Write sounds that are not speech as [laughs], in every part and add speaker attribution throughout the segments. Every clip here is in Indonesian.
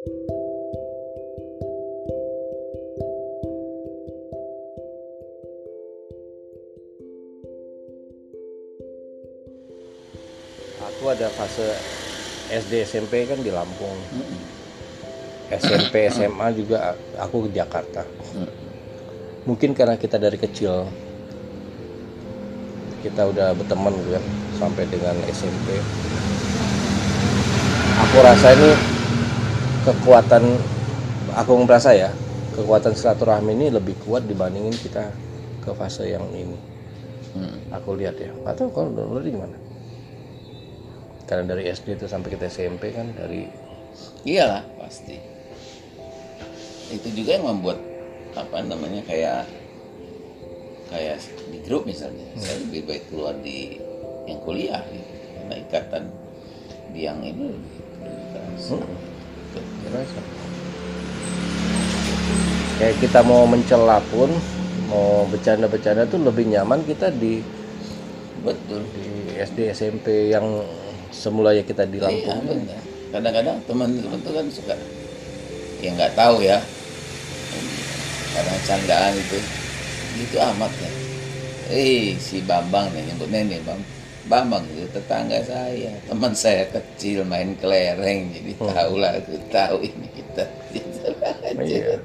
Speaker 1: Aku ada fase SD SMP kan di Lampung. SMP SMA juga aku ke Jakarta. Mungkin karena kita dari kecil kita udah berteman gitu kan sampai dengan SMP. Aku rasa ini kekuatan aku merasa ya kekuatan silaturahmi ini lebih kuat dibandingin kita ke fase yang ini. Aku lihat ya. Atau kalau dulu gimana? Karena dari SD itu sampai kita SMP kan dari
Speaker 2: iyalah pasti itu juga yang membuat apa namanya kayak kayak di grup misalnya saya lebih baik keluar di yang kuliah gitu karena ikatan di yang ini lebih keras.
Speaker 1: Kerasa. Kayak kita mau mencela pun, mau bercanda-bercanda tuh lebih nyaman kita di
Speaker 2: betul
Speaker 1: di SD SMP yang semulanya kita di
Speaker 2: Iya,
Speaker 1: Lampung.
Speaker 2: benar. kadang-kadang teman-teman tuh kan suka ya nggak tahu ya kadang candaan itu itu amat ya eh si Bambang nih nyebutnya nih Bang Bambang itu tetangga saya teman saya kecil main kelereng jadi tahu lah aku tahu ini kita gitu aja
Speaker 1: Iya.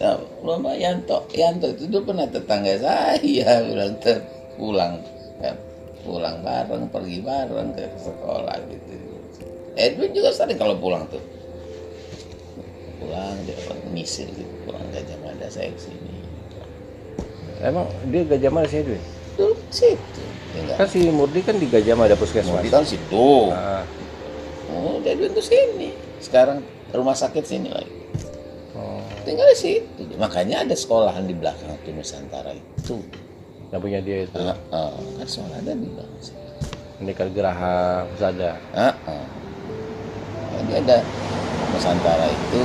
Speaker 2: Nah, Lama Yanto, Yanto itu dulu pernah tetangga saya [laughs] bilang "Ter- pulang ya, pulang bareng, pergi bareng ke sekolah gitu. Edwin juga sering kalau pulang tuh pulang dia misil gitu pulang Gajah Mada saya ke sini
Speaker 1: Emang dia Gajah Mada sih Edwin?
Speaker 2: Dulu situ ya
Speaker 1: Kan si Murdi kan di Gajah Mada puskesmas.
Speaker 2: di kan situ
Speaker 1: Nah,
Speaker 2: oh Edwin tuh sini sekarang rumah sakit sini lagi
Speaker 1: oh,
Speaker 2: tinggal di situ makanya ada sekolahan di belakang tuh Nusantara itu
Speaker 1: yang punya dia itu.
Speaker 2: Ah, ah, kan sekolah ada di belakang situ.
Speaker 1: Menikah Geraha Husada.
Speaker 2: Ah, ah. Jadi ada Nusantara itu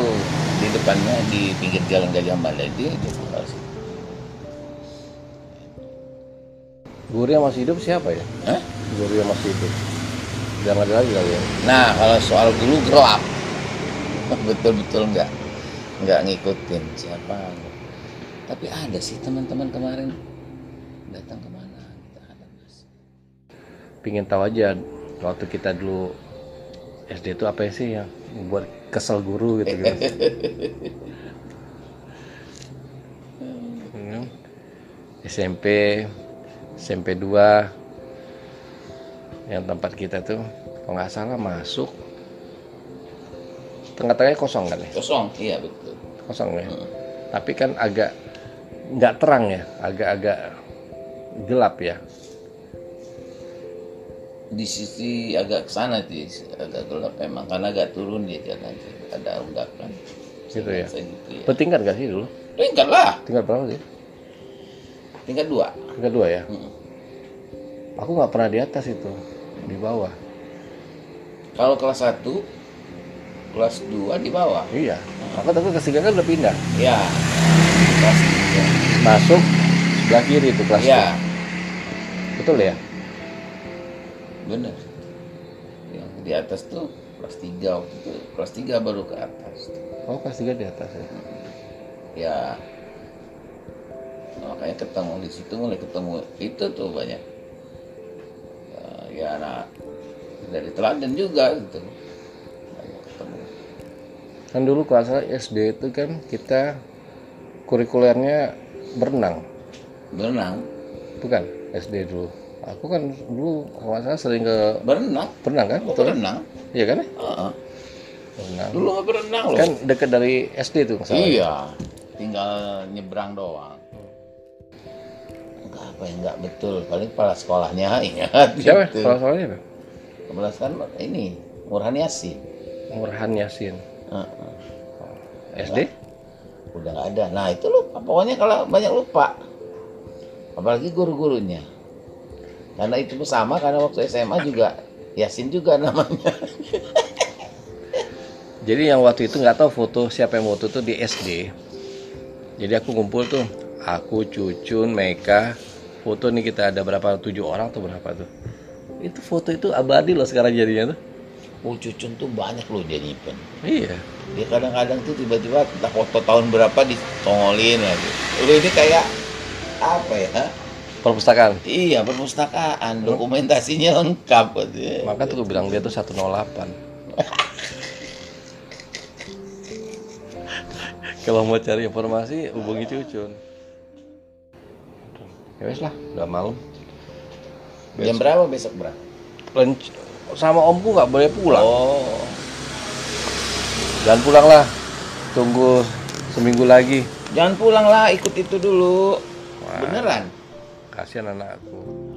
Speaker 2: di depannya di pinggir jalan Gajah Mada dia dia
Speaker 1: Guru yang masih hidup siapa ya?
Speaker 2: Hah?
Speaker 1: Guru yang masih hidup. Udah nggak ada lagi kali ya.
Speaker 2: Nah kalau soal dulu gelap [laughs] betul-betul nggak nggak ngikutin siapa. Tapi ada sih teman-teman kemarin datang ke mana kita ada mas.
Speaker 1: Pingin tahu aja waktu kita dulu SD itu apa sih yang buat kesel guru gitu kan. [laughs] Hmm. SMP SMP 2 yang tempat kita tuh kalau nggak salah masuk tengah-tengahnya kosong kan ya
Speaker 2: Kosong, iya betul.
Speaker 1: kosong ya tapi kan agak nggak terang ya agak-agak gelap ya
Speaker 2: Di sisi agak sana sih, agak gelap memang karena agak turun dia jalan ada unggapan.
Speaker 1: Gitu ya?
Speaker 2: Gitu ya.
Speaker 1: bertingkat gak sih dulu
Speaker 2: Tingkat lah,
Speaker 1: tingkat berapa sih
Speaker 2: tingkat dua.
Speaker 1: tingkat dua ya
Speaker 2: Mm.
Speaker 1: aku nggak pernah di atas itu di bawah
Speaker 2: Kalau kelas 1 kelas 2 di bawah.
Speaker 1: iya aku tapi kelas tiga kan udah pindah
Speaker 2: Ya. Kelas 3.
Speaker 1: masuk sebelah kiri itu kelas
Speaker 2: Ya,
Speaker 1: tiga. betul ya
Speaker 2: benar. Yang di atas tuh kelas 3 waktu itu. Kelas 3 baru ke atas.
Speaker 1: oh kelas tiga di atas ya
Speaker 2: Ya. Makanya ketemu di situ mulai ketemu itu tuh banyak. Ya, ya anak dari teladan juga gitu. Banyak ketemu.
Speaker 1: kan dulu kelas SD itu kan kita kurikulernya berenang
Speaker 2: Berenang,
Speaker 1: bukan SD dulu aku kan dulu kalau salah sering ke
Speaker 2: berenang,
Speaker 1: berenang kan
Speaker 2: oh, berenang.
Speaker 1: iya kan ya?
Speaker 2: Heeh.
Speaker 1: berenang
Speaker 2: Dulu berenang loh.
Speaker 1: kan dekat dari SD tuh.
Speaker 2: Iya, tinggal nyebrang doang. Apa ya, enggak betul. Paling kepala sekolahnya ingat [laughs]
Speaker 1: siapa
Speaker 2: gitu.
Speaker 1: soalnya apa
Speaker 2: Kepala sekolah ini Murhan Yasin.
Speaker 1: Murhan Yasin
Speaker 2: Heeh.
Speaker 1: SD
Speaker 2: Udah nggak ada. Nah itu lupa. Pokoknya kalau banyak lupa. Apalagi guru-gurunya. Karena itu sama karena waktu SMA juga Yasin juga namanya. [laughs]
Speaker 1: Jadi yang waktu itu nggak tahu foto siapa yang foto tuh di SD. Jadi aku ngumpul tuh, aku, Cucun, Meka, foto nih kita ada berapa tujuh orang tuh berapa tuh? Itu foto itu abadi loh sekarang jadinya tuh.
Speaker 2: buku Cucun tuh banyak loh dia nyimpen.
Speaker 1: Iya.
Speaker 2: Dia kadang-kadang tuh tiba-tiba entah foto tahun berapa ditongolin lagi. Udah ini kayak apa ya?
Speaker 1: Perpustakaan.
Speaker 2: Iya perpustakaan, dokumentasinya lengkap.
Speaker 1: Maka tuh gue bilang dia tuh 108. [laughs] Kalau mau cari informasi hubungi Cucun. Ya wes lah, udah malam.
Speaker 2: Jam berapa besok berapa?
Speaker 1: Len- sama omku nggak boleh pulang.
Speaker 2: Oh,
Speaker 1: Jangan pulang lah. Tunggu seminggu lagi.
Speaker 2: jangan pulang lah, ikut itu dulu.
Speaker 1: Wah.
Speaker 2: Beneran?
Speaker 1: Kasihan anakku.